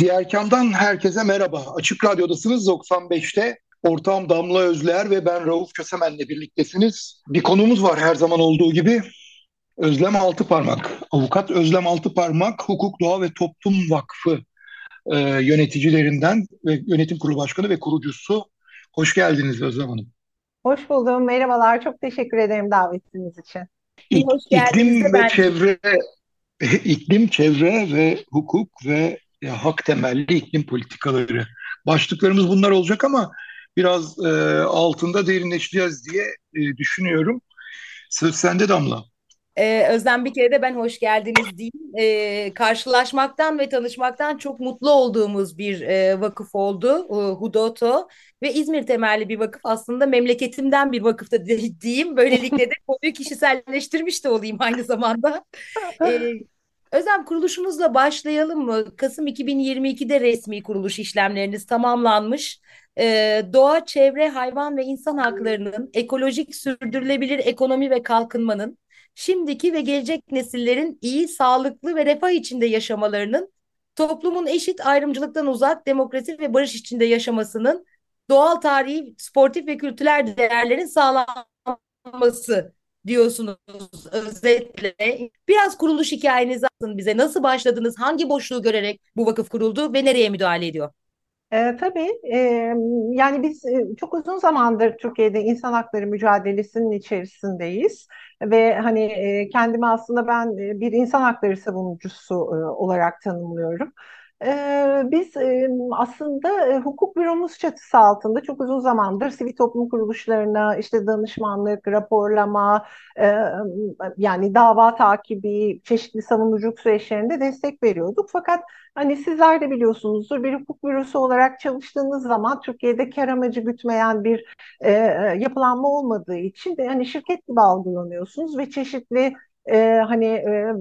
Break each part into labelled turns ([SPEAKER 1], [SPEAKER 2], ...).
[SPEAKER 1] Diğer kamdan herkese merhaba. Açık Radyo'dasınız 95'te. Ortağım Damla Özler ve ben Rauf Kösemen'le birliktesiniz. Bir konumuz var her zaman olduğu gibi. Özlem Altıparmak. Avukat Özlem Altıparmak, Hukuk, Doğa ve Toplum Vakfı e, yöneticilerinden ve yönetim kurulu başkanı ve kurucusu. Hoş geldiniz Özlem Hanım.
[SPEAKER 2] Hoş buldum. Merhabalar. Çok teşekkür ederim davetiniz için.
[SPEAKER 1] İk, hoş iklim ve ben... çevre iklim, çevre ve hukuk ve ya, hak temelli iklim politikaları. Başlıklarımız bunlar olacak ama biraz e, altında derinleşeceğiz diye e, düşünüyorum. Söz sende Damla.
[SPEAKER 3] Ee, Özlem bir kere de ben hoş geldiniz diyeyim. Ee, karşılaşmaktan ve tanışmaktan çok mutlu olduğumuz bir e, vakıf oldu e, Hudoto ve İzmir temelli bir vakıf aslında memleketimden bir vakıfta diyeyim. Böylelikle de konuyu kişiselleştirmiş de olayım aynı zamanda. Ee, Özlem kuruluşunuzla başlayalım mı? Kasım 2022'de resmi kuruluş işlemleriniz tamamlanmış. Ee, doğa, çevre, hayvan ve insan haklarının ekolojik sürdürülebilir ekonomi ve kalkınmanın şimdiki ve gelecek nesillerin iyi, sağlıklı ve refah içinde yaşamalarının toplumun eşit ayrımcılıktan uzak demokrasi ve barış içinde yaşamasının doğal tarihi, sportif ve kültürel değerlerin sağlanması diyorsunuz özetle. Biraz kuruluş hikayenizi anlatın bize. Nasıl başladınız? Hangi boşluğu görerek bu vakıf kuruldu ve nereye müdahale ediyor?
[SPEAKER 2] E, tabii e, yani biz e, çok uzun zamandır Türkiye'de insan hakları mücadelesinin içerisindeyiz ve hani e, kendimi aslında ben e, bir insan hakları savunucusu e, olarak tanımlıyorum. Biz aslında hukuk büromuz çatısı altında çok uzun zamandır sivil toplum kuruluşlarına işte danışmanlık, raporlama, yani dava takibi, çeşitli savunuculuk süreçlerinde destek veriyorduk. Fakat hani sizler de biliyorsunuzdur bir hukuk bürosu olarak çalıştığınız zaman Türkiye'de kar amacı gütmeyen bir yapılanma olmadığı için de hani şirket gibi algılanıyorsunuz ve çeşitli e, hani e,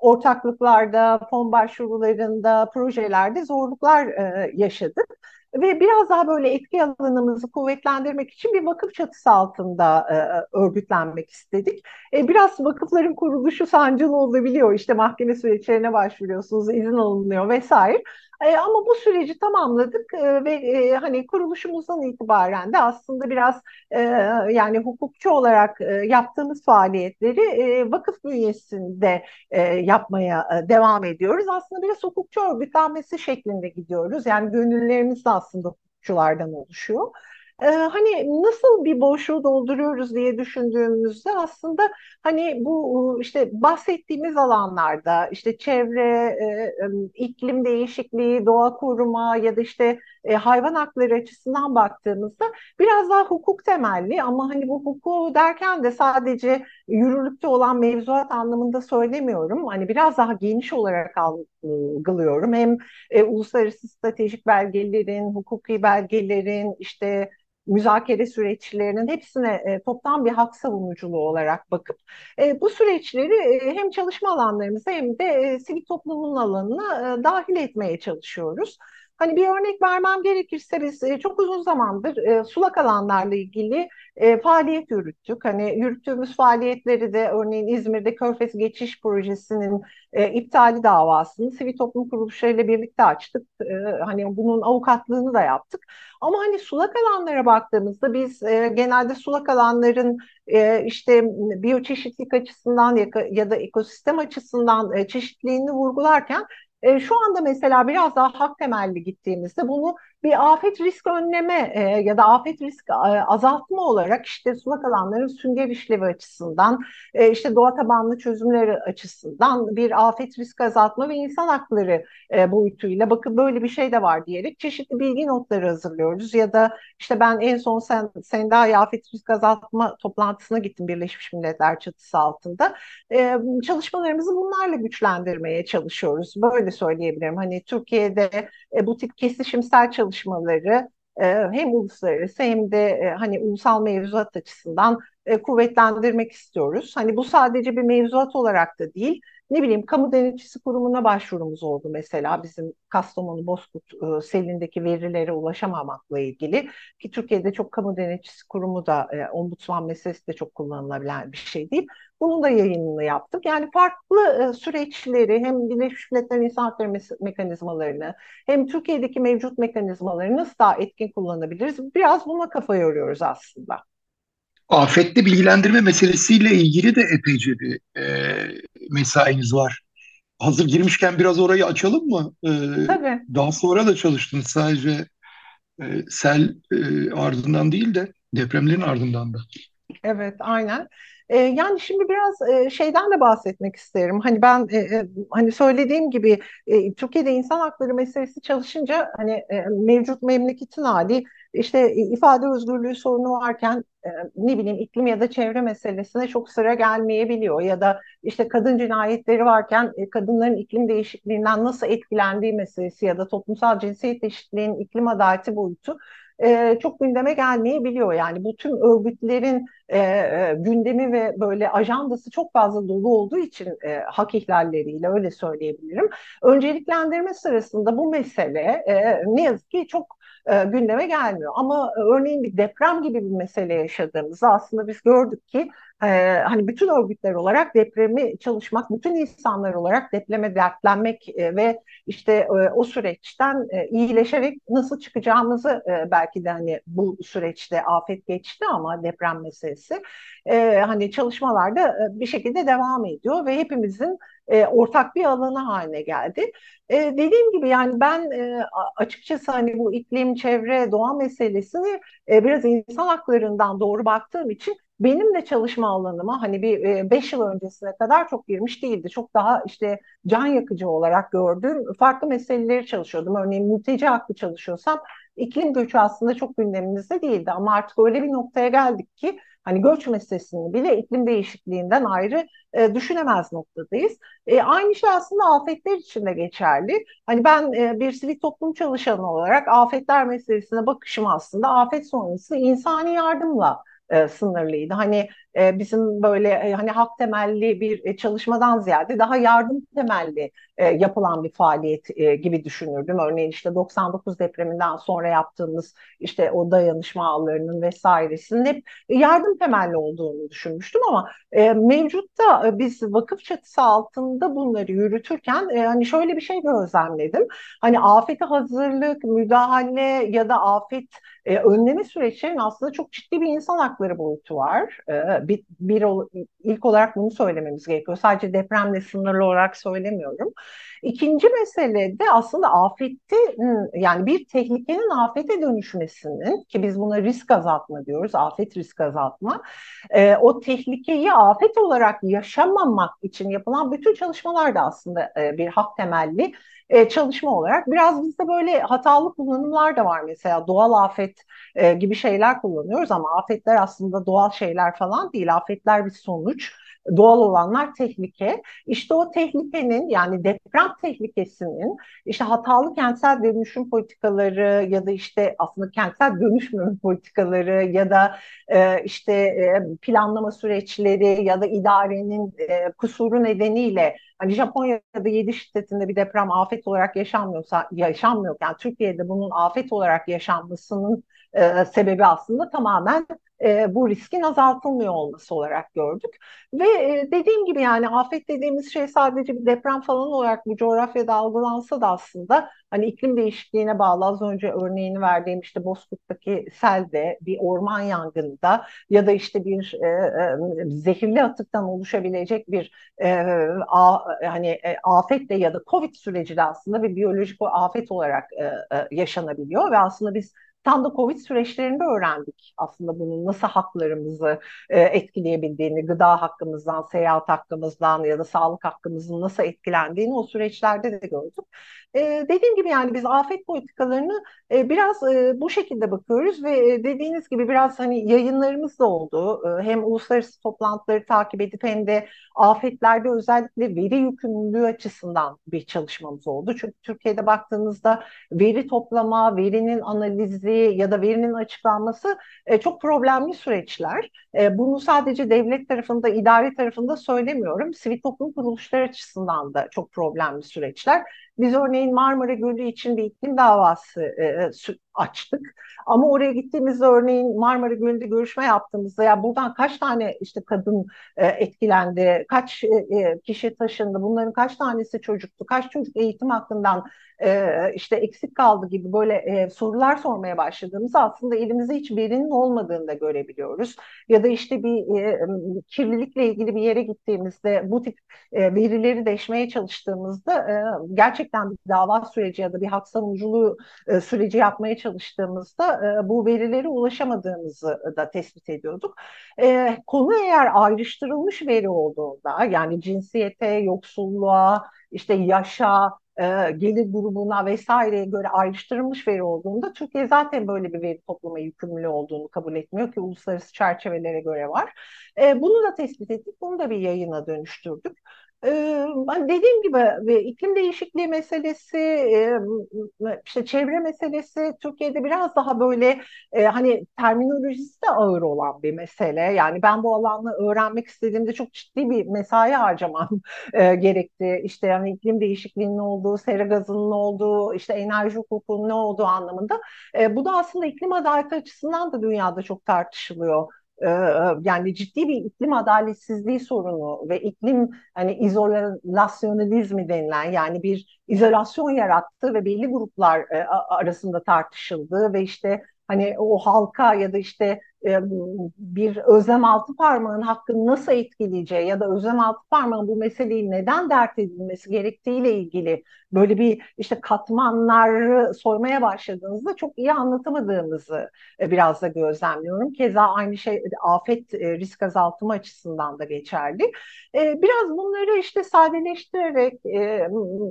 [SPEAKER 2] ortaklıklarda, fon başvurularında, projelerde zorluklar e, yaşadık. Ve biraz daha böyle etki alanımızı kuvvetlendirmek için bir vakıf çatısı altında e, örgütlenmek istedik. E, biraz vakıfların kuruluşu sancılı olabiliyor. İşte mahkeme süreçlerine başvuruyorsunuz, izin alınıyor vesaire. E, ama bu süreci tamamladık e, ve e, hani kuruluşumuzdan itibaren de aslında biraz e, yani hukukçu olarak e, yaptığımız faaliyetleri e, vakıf bünyesinde e, yapmaya e, devam ediyoruz. Aslında biraz hukukçu örgütlenmesi şeklinde gidiyoruz. Yani gönüllerimiz de aslında hukukçulardan oluşuyor. Ee, hani nasıl bir boşluğu dolduruyoruz diye düşündüğümüzde aslında hani bu işte bahsettiğimiz alanlarda işte çevre, e, iklim değişikliği, doğa koruma ya da işte e, hayvan hakları açısından baktığımızda biraz daha hukuk temelli ama hani bu hukuku derken de sadece yürürlükte olan mevzuat anlamında söylemiyorum. Hani biraz daha geniş olarak algılıyorum. Hem e, uluslararası stratejik belgelerin, hukuki belgelerin, işte müzakere süreçlerinin hepsine e, toptan bir hak savunuculuğu olarak bakıp e, bu süreçleri e, hem çalışma alanlarımıza hem de e, sivil toplumun alanına e, dahil etmeye çalışıyoruz. Hani bir örnek vermem gerekirse biz e, çok uzun zamandır e, sulak alanlarla ilgili e, faaliyet yürüttük. Hani yürüttüğümüz faaliyetleri de örneğin İzmir'de Körfez Geçiş Projesi'nin iptali davasını sivil toplum kuruluşlarıyla birlikte açtık. Hani bunun avukatlığını da yaptık. Ama hani sulak alanlara baktığımızda biz genelde sulak alanların işte biyoçeşitlik açısından ya, da ekosistem açısından çeşitliliğini vurgularken e, şu anda mesela biraz daha hak temelli gittiğimizde bunu bir afet risk önleme e, ya da afet risk e, azaltma olarak işte sulak alanların sünger işlevi açısından, e, işte doğa tabanlı çözümleri açısından bir afet risk azaltma ve insan hakları e, boyutuyla bakın böyle bir şey de var diyerek çeşitli bilgi notları hazırlıyoruz ya da işte ben en son sen, Sendai afet risk azaltma toplantısına gittim Birleşmiş Milletler çatısı altında. E, çalışmalarımızı bunlarla güçlendirmeye çalışıyoruz. Böyle söyleyebilirim. Hani Türkiye'de e, bu tip kesişimsel çalışmaları e, hem uluslararası hem de e, hani ulusal mevzuat açısından e, kuvvetlendirmek istiyoruz. Hani bu sadece bir mevzuat olarak da değil, ne bileyim kamu denetçisi kurumuna başvurumuz oldu mesela bizim Kastamonu Bozkurt e, selindeki verilere ulaşamamakla ilgili ki Türkiye'de çok kamu denetçisi kurumu da e, ombudsman meselesi de çok kullanılabilen bir şey değil. Bunun da yayınını yaptık. Yani farklı e, süreçleri hem Birleşmiş Milletler İnsan Hakları me- mekanizmalarını hem Türkiye'deki mevcut mekanizmaları nasıl daha etkin kullanabiliriz? Biraz buna kafa yoruyoruz aslında.
[SPEAKER 1] Afetli bilgilendirme meselesiyle ilgili de epeyce bir e, mesainiz var. Hazır girmişken biraz orayı açalım mı? E,
[SPEAKER 2] Tabii.
[SPEAKER 1] daha sonra da çalıştınız sadece e, sel e, ardından değil de depremlerin ardından da.
[SPEAKER 2] Evet, aynen. E, yani şimdi biraz e, şeyden de bahsetmek isterim. Hani ben e, e, hani söylediğim gibi e, Türkiye'de insan hakları meselesi çalışınca hani e, mevcut memleketin hali işte ifade özgürlüğü sorunu varken e, ne bileyim iklim ya da çevre meselesine çok sıra gelmeyebiliyor ya da işte kadın cinayetleri varken e, kadınların iklim değişikliğinden nasıl etkilendiği meselesi ya da toplumsal cinsiyet eşitliğinin iklim adaleti boyutu e, çok gündeme gelmeyebiliyor. Yani bu tüm örgütlerin e, e, gündemi ve böyle ajandası çok fazla dolu olduğu için e, hak ihlalleriyle öyle söyleyebilirim. Önceliklendirme sırasında bu mesele e, ne yazık ki çok e, gündeme gelmiyor. Ama e, örneğin bir deprem gibi bir mesele yaşadığımızda aslında biz gördük ki e, hani bütün örgütler olarak depremi çalışmak, bütün insanlar olarak depreme dertlenmek e, ve işte e, o süreçten e, iyileşerek nasıl çıkacağımızı e, belki de hani bu süreçte afet geçti ama deprem meselesi e, hani çalışmalarda e, bir şekilde devam ediyor ve hepimizin e, ortak bir alanı haline geldi. E, dediğim gibi yani ben e, açıkçası hani bu iklim, çevre, doğa meselesini e, biraz insan haklarından doğru baktığım için benim de çalışma alanıma hani bir 5 yıl öncesine kadar çok girmiş değildi. Çok daha işte can yakıcı olarak gördüğüm farklı meseleleri çalışıyordum. Örneğin mülteci hakkı çalışıyorsam iklim göçü aslında çok gündemimizde değildi. Ama artık öyle bir noktaya geldik ki hani göç meselesini bile iklim değişikliğinden ayrı e, düşünemez noktadayız. E, aynı şey aslında afetler için de geçerli. Hani ben e, bir sivil toplum çalışanı olarak afetler meselesine bakışım aslında afet sonrası insani yardımla e, sınırlıydı. Hani e, bizim böyle e, hani hak temelli bir e, çalışmadan ziyade daha yardım temelli e, yapılan bir faaliyet e, gibi düşünürdüm. Örneğin işte 99 depreminden sonra yaptığımız işte o dayanışma ağlarının vesairesinin hep yardım temelli olduğunu düşünmüştüm ama e, mevcutta e, biz vakıf çatısı altında bunları yürütürken e, hani şöyle bir şey gözlemledim. Hani afete hazırlık, müdahale ya da afet e, önleme süreçlerinin aslında çok ciddi bir insan hakları boyutu var. E, bir, bir ilk olarak bunu söylememiz gerekiyor. Sadece depremle sınırlı olarak söylemiyorum. İkinci mesele de aslında afette yani bir tehlikenin afete dönüşmesinin ki biz buna risk azaltma diyoruz, afet risk azaltma. E, o tehlikeyi afet olarak yaşamamak için yapılan bütün çalışmalar da aslında e, bir hak temelli e, çalışma olarak. Biraz bizde böyle hatalı kullanımlar da var mesela doğal afet e, gibi şeyler kullanıyoruz ama afetler aslında doğal şeyler falan değil. Afetler bir sonuç doğal olanlar tehlike. İşte o tehlikenin yani deprem tehlikesinin işte hatalı kentsel dönüşüm politikaları ya da işte aslında kentsel dönüşmeme politikaları ya da e, işte e, planlama süreçleri ya da idarenin e, kusuru nedeniyle hani Japonya'da 7 şiddetinde bir deprem afet olarak yaşanmıyorsa yaşanmıyorken Türkiye'de bunun afet olarak yaşanmasının e, sebebi aslında tamamen e, bu riskin azaltılmıyor olması olarak gördük. Ve e, dediğim gibi yani afet dediğimiz şey sadece bir deprem falan olarak bu coğrafyada algılansa da aslında hani iklim değişikliğine bağlı az önce örneğini verdiğim işte Bozkurt'taki selde, bir orman yangında ya da işte bir e, e, zehirli atıktan oluşabilecek bir e, a, hani e, afetle ya da Covid süreci de aslında bir biyolojik afet olarak e, e, yaşanabiliyor ve aslında biz Tam da Covid süreçlerinde öğrendik aslında bunun nasıl haklarımızı e, etkileyebildiğini, gıda hakkımızdan, seyahat hakkımızdan ya da sağlık hakkımızın nasıl etkilendiğini o süreçlerde de gördük. E, dediğim gibi yani biz afet politikalarını e, biraz e, bu şekilde bakıyoruz ve e, dediğiniz gibi biraz hani yayınlarımız da oldu. E, hem uluslararası toplantıları takip edip hem de afetlerde özellikle veri yükümlülüğü açısından bir çalışmamız oldu. Çünkü Türkiye'de baktığınızda veri toplama, verinin analizi ya da verinin açıklanması e, çok problemli süreçler. E, bunu sadece devlet tarafında, idari tarafında söylemiyorum. Sivil toplum kuruluşları açısından da çok problemli süreçler. Biz örneğin Marmara Gölü için bir iklim davası e, açtık. Ama oraya gittiğimizde örneğin Marmara Gölü'nde görüşme yaptığımızda ya buradan kaç tane işte kadın e, etkilendi, kaç e, e, kişi taşındı, bunların kaç tanesi çocuktu, kaç çocuk eğitim hakkından e, işte eksik kaldı gibi böyle e, sorular sormaya başladığımızda aslında elimizde hiç verinin olmadığını da görebiliyoruz. Ya da işte bir e, kirlilikle ilgili bir yere gittiğimizde bu tip e, verileri deşmeye çalıştığımızda e, gerçekten bir dava süreci ya da bir hak savunuculuğu e, süreci yapmaya çalıştığımızda e, bu verilere ulaşamadığımızı da tespit ediyorduk. E, konu eğer ayrıştırılmış veri olduğunda yani cinsiyete, yoksulluğa, işte yaşa, e, gelir grubuna vesaireye göre ayrıştırılmış veri olduğunda Türkiye zaten böyle bir veri toplama yükümlülüğü olduğunu kabul etmiyor ki uluslararası çerçevelere göre var. E, bunu da tespit ettik, bunu da bir yayına dönüştürdük. Ee, dediğim gibi iklim değişikliği meselesi, işte çevre meselesi Türkiye'de biraz daha böyle e, hani terminolojisi de ağır olan bir mesele. Yani ben bu alanı öğrenmek istediğimde çok ciddi bir mesai harcamam e, gerekti. İşte yani iklim değişikliğinin olduğu, sera gazının olduğu, işte enerji hukukunun ne olduğu anlamında. E, bu da aslında iklim adaleti açısından da dünyada çok tartışılıyor. Ee, yani ciddi bir iklim adaletsizliği sorunu ve iklim hani izolasyonalizmi denilen yani bir izolasyon yarattı ve belli gruplar e, arasında tartışıldı ve işte hani o halka ya da işte bir Özlem Altıparmak'ın hakkını nasıl etkileyeceği ya da Özlem Altıparmak'ın bu meseleyi neden dert edilmesi gerektiğiyle ilgili böyle bir işte katmanları soymaya başladığınızda çok iyi anlatamadığımızı e, biraz da gözlemliyorum. Keza aynı şey afet e, risk azaltımı açısından da geçerli. Biraz bunları işte sadeleştirerek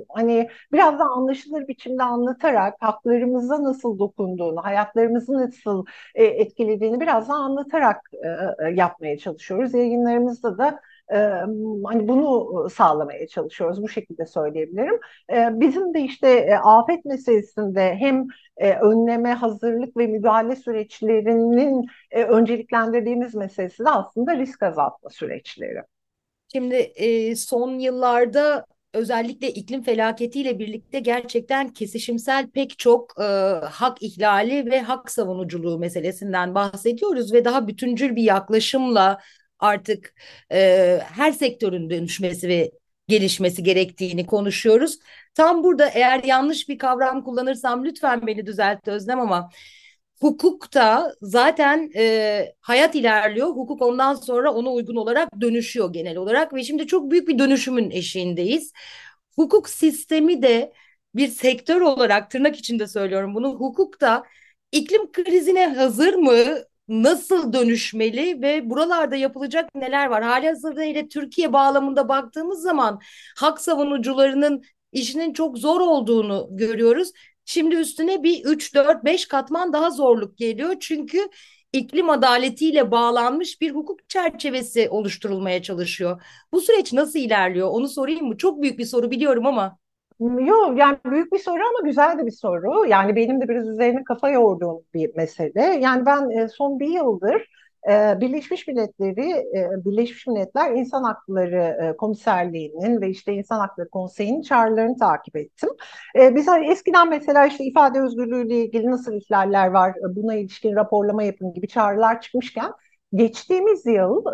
[SPEAKER 2] hani biraz da anlaşılır biçimde anlatarak haklarımıza nasıl dokunduğunu, hayatlarımızı nasıl etkilediğini biraz biraz anlatarak e, e, yapmaya çalışıyoruz. Yayınlarımızda da e, hani bunu sağlamaya çalışıyoruz. Bu şekilde söyleyebilirim. E, bizim de işte e, afet meselesinde hem e, önleme, hazırlık ve müdahale süreçlerinin e, önceliklendirdiğimiz meselesi de aslında risk azaltma süreçleri.
[SPEAKER 3] Şimdi e, son yıllarda özellikle iklim felaketiyle birlikte gerçekten kesişimsel pek çok e, hak ihlali ve hak savunuculuğu meselesinden bahsediyoruz ve daha bütüncül bir yaklaşımla artık e, her sektörün dönüşmesi ve gelişmesi gerektiğini konuşuyoruz. Tam burada eğer yanlış bir kavram kullanırsam lütfen beni düzelt Özlem ama hukukta zaten e, hayat ilerliyor. Hukuk ondan sonra ona uygun olarak dönüşüyor genel olarak ve şimdi çok büyük bir dönüşümün eşiğindeyiz. Hukuk sistemi de bir sektör olarak tırnak içinde söylüyorum bunu. Hukuk da iklim krizine hazır mı? Nasıl dönüşmeli ve buralarda yapılacak neler var? Hali hazırda ile Türkiye bağlamında baktığımız zaman hak savunucularının işinin çok zor olduğunu görüyoruz. Şimdi üstüne bir 3, 4, 5 katman daha zorluk geliyor. Çünkü iklim adaletiyle bağlanmış bir hukuk çerçevesi oluşturulmaya çalışıyor. Bu süreç nasıl ilerliyor? Onu sorayım mı? Çok büyük bir soru biliyorum ama.
[SPEAKER 2] Yok yani büyük bir soru ama güzel de bir soru. Yani benim de biraz üzerine kafa yorduğum bir mesele. Yani ben e, son bir yıldır Birleşmiş Milletleri, e, Birleşmiş Milletler İnsan Hakları e, Komiserliği'nin ve işte İnsan Hakları Konseyi'nin çağrılarını takip ettim. E, biz hani eskiden mesela işte ifade özgürlüğüyle ilgili nasıl ihlaller var, e, buna ilişkin raporlama yapın gibi çağrılar çıkmışken geçtiğimiz yıl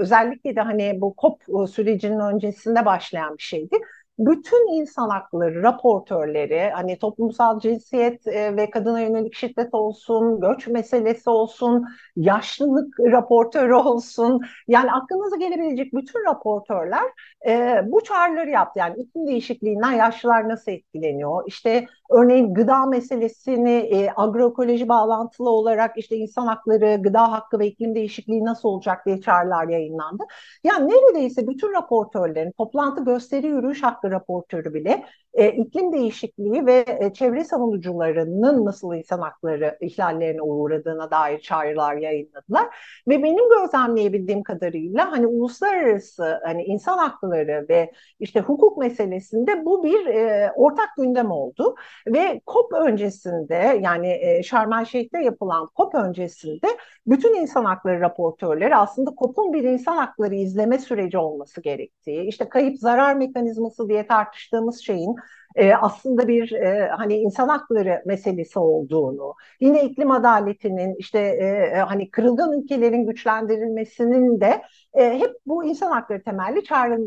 [SPEAKER 2] özellikle de hani bu COP sürecinin öncesinde başlayan bir şeydi bütün insan hakları raportörleri hani toplumsal cinsiyet e, ve kadına yönelik şiddet olsun, göç meselesi olsun, yaşlılık raportörü olsun yani aklınıza gelebilecek bütün raportörler e, bu çağrıları yaptı. Yani iklim değişikliğinden yaşlılar nasıl etkileniyor? İşte örneğin gıda meselesini e, agroekoloji bağlantılı olarak işte insan hakları, gıda hakkı ve iklim değişikliği nasıl olacak diye çağrılar yayınlandı. Yani neredeyse bütün raportörlerin toplantı gösteri yürüyüş hakkı raportörü bile e, iklim değişikliği ve e, çevre savunucularının nasıl insan hakları ihlallerine uğradığına dair çağrılar yayınladılar. Ve benim gözlemleyebildiğim kadarıyla hani uluslararası hani insan hakları ve işte hukuk meselesinde bu bir e, ortak gündem oldu. Ve COP öncesinde yani e, Şarm El Şeyh'te yapılan COP öncesinde bütün insan hakları raportörleri aslında COP'un bir insan hakları izleme süreci olması gerektiği, işte kayıp zarar mekanizması diye tartıştığımız şeyin e, aslında bir e, hani insan hakları meselesi olduğunu, yine iklim adaletinin işte e, e, hani kırılgan ülkelerin güçlendirilmesinin de e, hep bu insan hakları temelli çağrı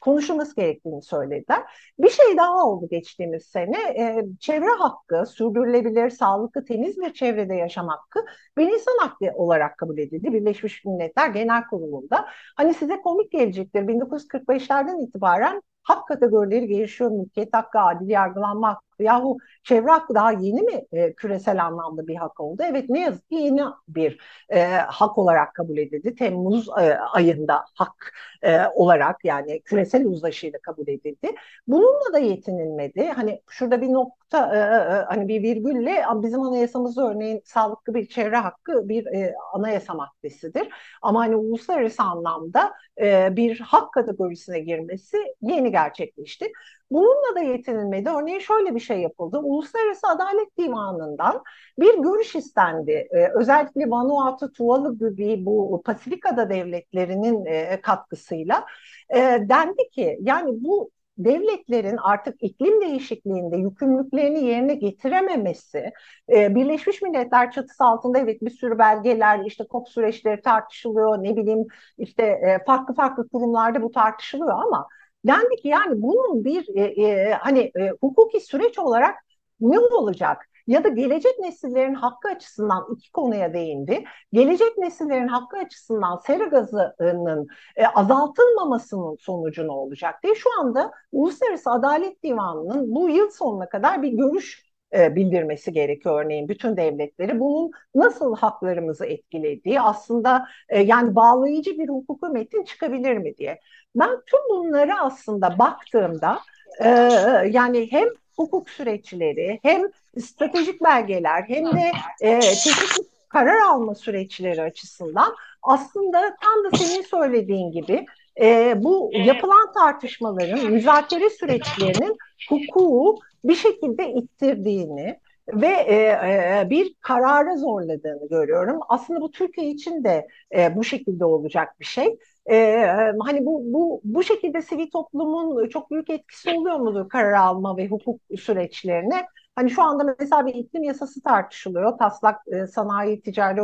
[SPEAKER 2] konuşulması gerektiğini söylediler. Bir şey daha oldu geçtiğimiz sene. E, çevre hakkı, sürdürülebilir, sağlıklı, temiz bir çevrede yaşam hakkı bir insan hakkı olarak kabul edildi. Birleşmiş Milletler Genel Kurulu'nda. Hani size komik gelecektir. 1945'lerden itibaren hak kategorileri gelişiyor. Mülkiyet hakkı, adil yargılanma hakkı. Yahu çevre hakkı daha yeni mi e, küresel anlamda bir hak oldu? Evet ne yazık ki yeni bir e, hak olarak kabul edildi. Temmuz e, ayında hak e, olarak yani küresel uzlaşıyla kabul edildi. Bununla da yetinilmedi. Hani şurada bir nokta e, e, e hani bir virgülle bizim anayasamızda örneğin sağlıklı bir çevre hakkı bir e, anayasa maddesidir. Ama hani uluslararası anlamda e, bir hak kategorisine girmesi yeni gerçekleşti. Bununla da yetinilmedi. Örneğin şöyle bir şey yapıldı. Uluslararası Adalet Divanı'ndan bir görüş istendi. Ee, özellikle Vanuatu, Tuvalu gibi bu Pasifik Ada devletlerinin e, katkısıyla e, dendi ki yani bu devletlerin artık iklim değişikliğinde yükümlülüklerini yerine getirememesi, e, Birleşmiş Milletler çatısı altında evet bir sürü belgeler, işte COP süreçleri tartışılıyor, ne bileyim işte e, farklı farklı kurumlarda bu tartışılıyor ama Dendi ki yani bunun bir e, e, hani e, hukuki süreç olarak ne olacak? Ya da gelecek nesillerin hakkı açısından iki konuya değindi. Gelecek nesillerin hakkı açısından sera gazının e, azaltılmamasının sonucu ne olacak diye şu anda Uluslararası Adalet Divanı'nın bu yıl sonuna kadar bir görüş e, bildirmesi gerekiyor örneğin bütün devletleri. Bunun nasıl haklarımızı etkilediği aslında e, yani bağlayıcı bir hukuku metin çıkabilir mi diye. Ben tüm bunları aslında baktığımda e, yani hem hukuk süreçleri hem stratejik belgeler hem de e, çeşitli karar alma süreçleri açısından aslında tam da senin söylediğin gibi e, bu yapılan tartışmaların, müzakere süreçlerinin hukuku bir şekilde ittirdiğini ve e, e, bir karara zorladığını görüyorum. Aslında bu Türkiye için de e, bu şekilde olacak bir şey. E, hani bu bu bu şekilde sivil toplumun çok büyük etkisi oluyor mudur karar alma ve hukuk süreçlerine? Hani şu anda mesela bir iklim yasası tartışılıyor. Taslak e, sanayi ticari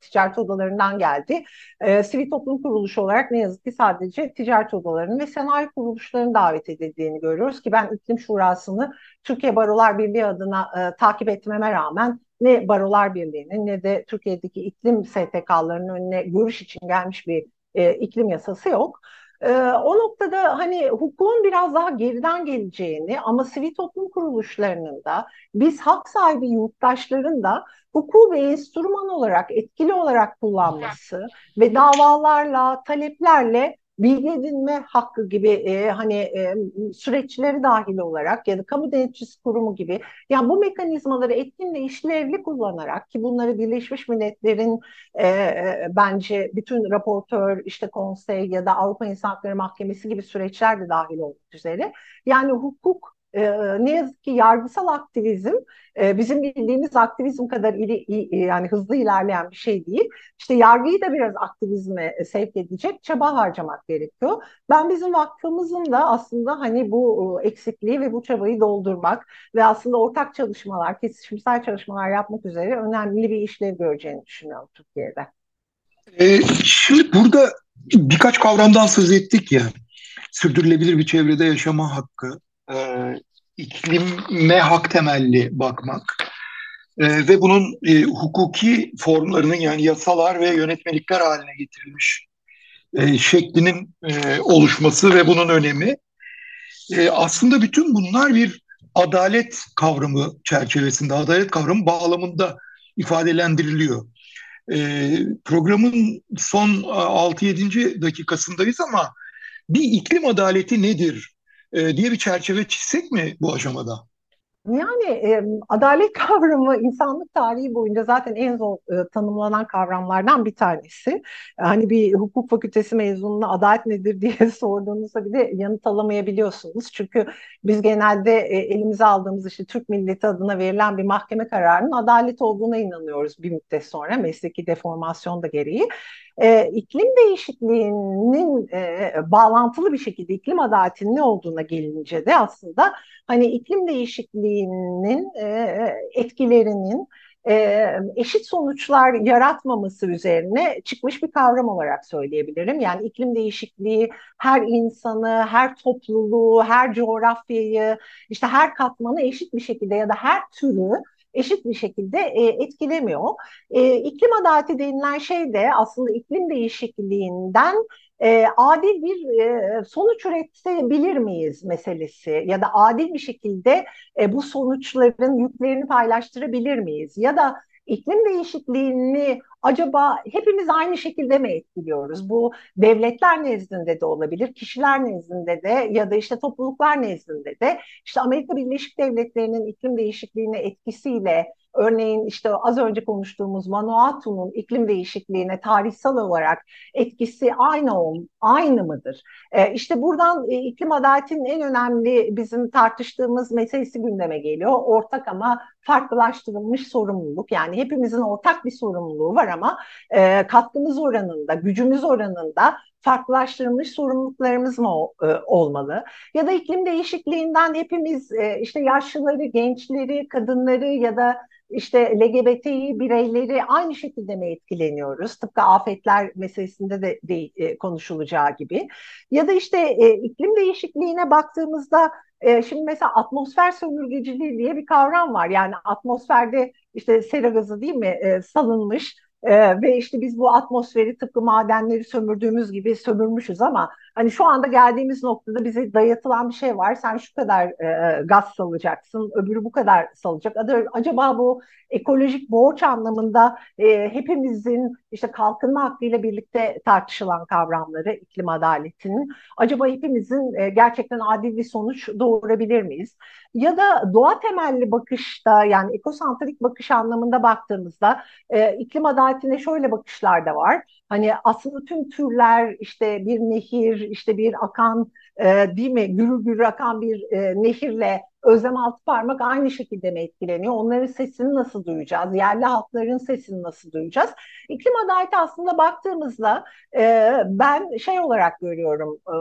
[SPEAKER 2] ticaret odalarından geldi. E, sivil toplum kuruluşu olarak ne yazık ki sadece ticaret odalarının ve sanayi kuruluşlarının davet edildiğini görüyoruz ki ben iklim şurasını Türkiye Barolar Birliği adına e, takip etmeme rağmen ne Barolar Birliği'nin ne de Türkiye'deki iklim STK'larının önüne görüş için gelmiş bir e, iklim yasası yok. E, o noktada hani hukukun biraz daha geriden geleceğini ama sivil toplum kuruluşlarının da biz hak sahibi yurttaşların da hukuku bir enstrüman olarak etkili olarak kullanması ve davalarla, taleplerle bilgi edinme hakkı gibi e, hani e, süreçleri dahil olarak ya da kamu denetçisi kurumu gibi yani bu mekanizmaları etkin ve işlevli kullanarak ki bunları Birleşmiş Milletler'in e, e, bence bütün raportör işte konsey ya da Avrupa İnsan Hakları Mahkemesi gibi süreçler de dahil olmak üzere yani hukuk e, ne yazık ki yargısal aktivizm e, bizim bildiğimiz aktivizm kadar ili, yani hızlı ilerleyen bir şey değil. İşte yargıyı da biraz aktivizme sevk edecek çaba harcamak gerekiyor. Ben bizim vakfımızın da aslında hani bu eksikliği ve bu çabayı doldurmak ve aslında ortak çalışmalar, kesişimsel çalışmalar yapmak üzere önemli bir işlev göreceğini düşünüyorum Türkiye'de.
[SPEAKER 1] Ee, şimdi burada birkaç kavramdan söz ettik ya. Sürdürülebilir bir çevrede yaşama hakkı, e, iklime hak temelli bakmak e, ve bunun e, hukuki formlarının yani yasalar ve yönetmelikler haline getirilmiş e, şeklinin e, oluşması ve bunun önemi e, aslında bütün bunlar bir adalet kavramı çerçevesinde, adalet kavramı bağlamında ifadelendiriliyor. E, programın son 6-7. dakikasındayız ama bir iklim adaleti nedir e, diye bir çerçeve çizsek mi bu aşamada?
[SPEAKER 2] Yani e, adalet kavramı insanlık tarihi boyunca zaten en zor e, tanımlanan kavramlardan bir tanesi. Hani bir hukuk fakültesi mezununa adalet nedir diye sorduğunuzda bile yanıt alamayabiliyorsunuz. Çünkü biz genelde e, elimize aldığımız işte Türk milleti adına verilen bir mahkeme kararının adalet olduğuna inanıyoruz bir müddet sonra mesleki deformasyon da gereği e, iklim değişikliğinin e, bağlantılı bir şekilde iklim adaletinin ne olduğuna gelince de aslında hani iklim değişikliğinin e, etkilerinin e, eşit sonuçlar yaratmaması üzerine çıkmış bir kavram olarak söyleyebilirim. Yani iklim değişikliği her insanı, her topluluğu, her coğrafyayı, işte her katmanı eşit bir şekilde ya da her türü eşit bir şekilde e, etkilemiyor. E, iklim adaleti denilen şey de aslında iklim değişikliğinden e, adil bir e, sonuç üretebilir miyiz meselesi ya da adil bir şekilde e, bu sonuçların yüklerini paylaştırabilir miyiz ya da iklim değişikliğini acaba hepimiz aynı şekilde mi etkiliyoruz? Bu devletler nezdinde de olabilir, kişiler nezdinde de ya da işte topluluklar nezdinde de işte Amerika Birleşik Devletleri'nin iklim değişikliğine etkisiyle Örneğin işte az önce konuştuğumuz Vanuatu'nun iklim değişikliğine tarihsel olarak etkisi aynı aynı mıdır? E, işte buradan e, iklim adaletinin en önemli bizim tartıştığımız meselesi gündeme geliyor. Ortak ama farklılaştırılmış sorumluluk. Yani hepimizin ortak bir sorumluluğu var ama e, katkımız oranında, gücümüz oranında farklılaştırılmış sorumluluklarımız mı e, olmalı? Ya da iklim değişikliğinden hepimiz e, işte yaşlıları, gençleri, kadınları ya da işte LGBTİ bireyleri aynı şekilde mi etkileniyoruz? Tıpkı afetler meselesinde de, de e, konuşulacağı gibi. Ya da işte e, iklim değişikliğine baktığımızda e, şimdi mesela atmosfer sömürgeciliği diye bir kavram var. Yani atmosferde işte sera gazı değil mi e, salınmış ee, ve işte biz bu atmosferi tıpkı madenleri sömürdüğümüz gibi sömürmüşüz ama hani şu anda geldiğimiz noktada bize dayatılan bir şey var. Sen şu kadar e, gaz salacaksın, öbürü bu kadar salacak. Acaba bu ekolojik borç anlamında e, hepimizin işte kalkınma hakkıyla birlikte tartışılan kavramları iklim adaletinin acaba hepimizin e, gerçekten adil bir sonuç doğurabilir miyiz? Ya da doğa temelli bakışta yani ekosantrik bakış anlamında baktığımızda e, iklim adaletine şöyle bakışlar da var. Hani aslında tüm türler işte bir nehir, işte bir akan e, değil mi gürül gürül akan bir e, nehirle Özlem Altıparmak aynı şekilde mi etkileniyor? Onların sesini nasıl duyacağız? Yerli halkların sesini nasıl duyacağız? İklim adaleti aslında baktığımızda e, ben şey olarak görüyorum. E,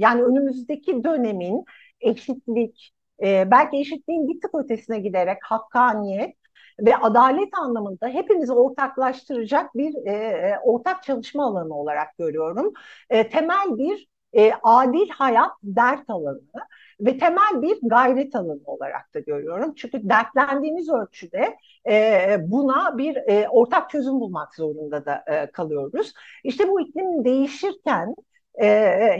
[SPEAKER 2] yani önümüzdeki dönemin eşitlik, e, belki eşitliğin bir tık ötesine giderek hakkaniyet ve adalet anlamında hepimizi ortaklaştıracak bir e, e, ortak çalışma alanı olarak görüyorum. E, temel bir e, adil hayat dert alanı ve temel bir gayret alanı olarak da görüyorum. Çünkü dertlendiğimiz ölçüde e, buna bir e, ortak çözüm bulmak zorunda da e, kalıyoruz. İşte bu iklim değişirken e,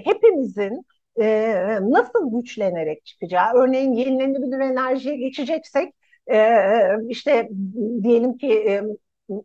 [SPEAKER 2] hepimizin e, nasıl güçlenerek çıkacağı, örneğin yenilenebilir enerjiye geçeceksek e, işte diyelim ki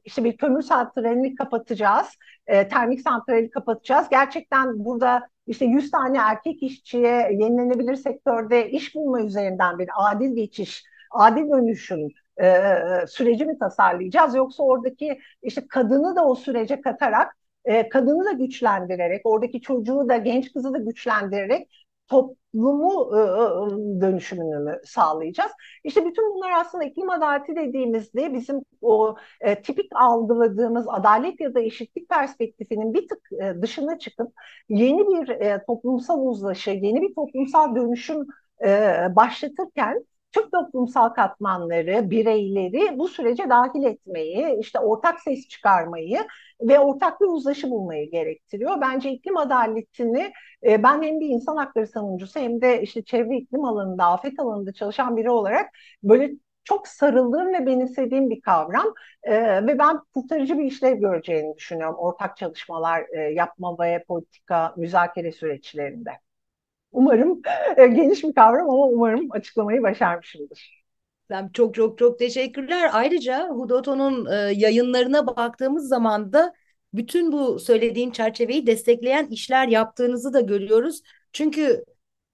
[SPEAKER 2] işte bir kömür santralini kapatacağız, e, termik santrali kapatacağız. Gerçekten burada işte 100 tane erkek işçiye yenilenebilir sektörde iş bulma üzerinden bir adil geçiş, adil dönüşüm e, süreci mi tasarlayacağız yoksa oradaki işte kadını da o sürece katarak e, kadını da güçlendirerek oradaki çocuğu da genç kızı da güçlendirerek top, toplumu e, e, dönüşümünü mü sağlayacağız? İşte bütün bunlar aslında iklim adaleti dediğimizde bizim o e, tipik algıladığımız adalet ya da eşitlik perspektifinin bir tık e, dışına çıkıp yeni bir e, toplumsal uzlaşı, yeni bir toplumsal dönüşüm e, başlatırken tüm toplumsal katmanları, bireyleri bu sürece dahil etmeyi, işte ortak ses çıkarmayı ve ortak bir uzlaşı bulmayı gerektiriyor. Bence iklim adaletini e, ben hem bir insan hakları savunucusu hem de işte çevre iklim alanında, afet alanında çalışan biri olarak böyle çok sarıldığım ve benimsediğim bir kavram e, ve ben kurtarıcı bir işlev göreceğini düşünüyorum ortak çalışmalar e, yapma ve politika müzakere süreçlerinde. Umarım e, geniş bir kavram ama umarım açıklamayı başarmışımdır.
[SPEAKER 3] Çok çok çok teşekkürler. Ayrıca Hudoto'nun e, yayınlarına baktığımız zaman da bütün bu söylediğin çerçeveyi destekleyen işler yaptığınızı da görüyoruz. Çünkü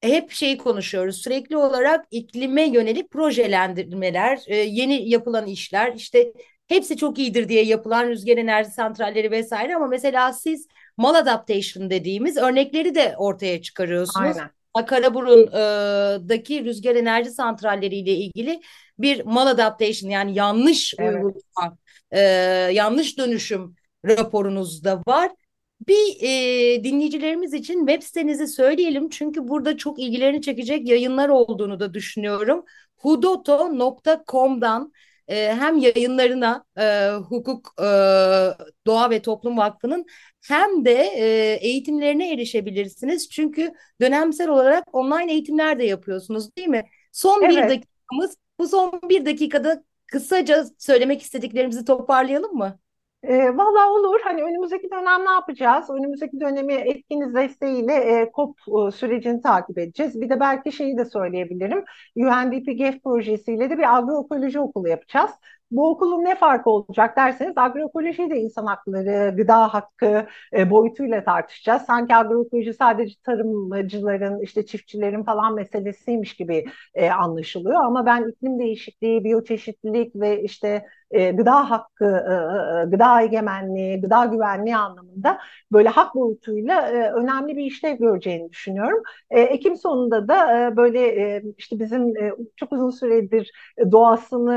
[SPEAKER 3] hep şeyi konuşuyoruz sürekli olarak iklime yönelik projelendirmeler, e, yeni yapılan işler işte hepsi çok iyidir diye yapılan rüzgar enerji santralleri vesaire ama mesela siz maladaptation dediğimiz örnekleri de ortaya çıkarıyorsunuz. Aynen. Karaburun'daki rüzgar enerji santralleri ile ilgili bir maladaptation yani yanlış evet. uygulama, e, yanlış dönüşüm raporunuz da var. Bir e, dinleyicilerimiz için web sitenizi söyleyelim çünkü burada çok ilgilerini çekecek yayınlar olduğunu da düşünüyorum. hudoto.com'dan e, hem yayınlarına e, hukuk e, doğa ve toplum vakfının hem de e, eğitimlerine erişebilirsiniz. Çünkü dönemsel olarak online eğitimler de yapıyorsunuz değil mi? Son evet. bir dakikamız bu son bir dakikada kısaca söylemek istediklerimizi toparlayalım mı?
[SPEAKER 2] E, Valla olur. Hani önümüzdeki dönem ne yapacağız? Önümüzdeki dönemi etkiniz desteğiyle e, COP e, sürecini takip edeceğiz. Bir de belki şeyi de söyleyebilirim. UNDP GEF projesiyle de bir agroekoloji okulu yapacağız. Bu okulun ne farkı olacak derseniz agroekoloji de insan hakları, gıda hakkı e, boyutuyla tartışacağız. Sanki agroekoloji sadece tarımcıların, işte çiftçilerin falan meselesiymiş gibi e, anlaşılıyor. Ama ben iklim değişikliği, biyoçeşitlilik ve işte e, gıda hakkı, e, e, gıda egemenliği, gıda güvenliği anlamında böyle hak boyutuyla e, önemli bir işlev göreceğini düşünüyorum. E, Ekim sonunda da e, böyle e, işte bizim e, çok uzun süredir doğasını,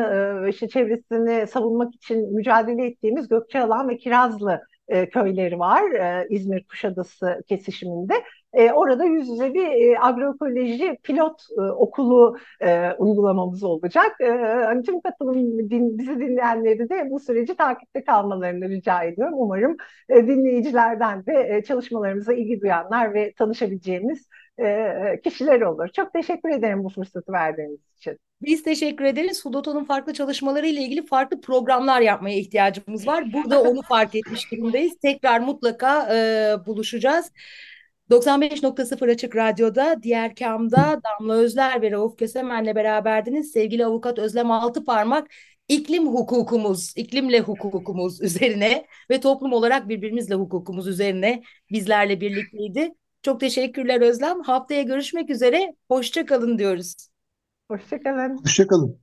[SPEAKER 2] e, işte çevresini savunmak için mücadele ettiğimiz Gökçealan ve Kirazlı e, köyleri var e, İzmir Kuşadası kesişiminde. E, orada yüz yüze bir e, agroekoloji pilot e, okulu e, uygulamamız olacak. E, hani tüm katılım din, bizi dinleyenleri de bu süreci takipte kalmalarını rica ediyorum. Umarım e, dinleyicilerden de e, çalışmalarımıza ilgi duyanlar ve tanışabileceğimiz e, kişiler olur. Çok teşekkür ederim bu fırsatı verdiğiniz için.
[SPEAKER 3] Biz teşekkür ederiz. Hudoto'nun farklı çalışmaları ile ilgili farklı programlar yapmaya ihtiyacımız var. Burada onu fark etmiş durumdayız. Tekrar mutlaka e, buluşacağız. 95.0 Açık Radyo'da, diğer kamda Damla Özler ve Rauf Kösemen'le beraberdiniz. Sevgili avukat Özlem Altıparmak, iklim hukukumuz, iklimle hukukumuz üzerine ve toplum olarak birbirimizle hukukumuz üzerine bizlerle birlikteydi. Çok teşekkürler Özlem. Haftaya görüşmek üzere. Hoşça kalın diyoruz.
[SPEAKER 2] Hoşçakalın.
[SPEAKER 1] Hoşçakalın.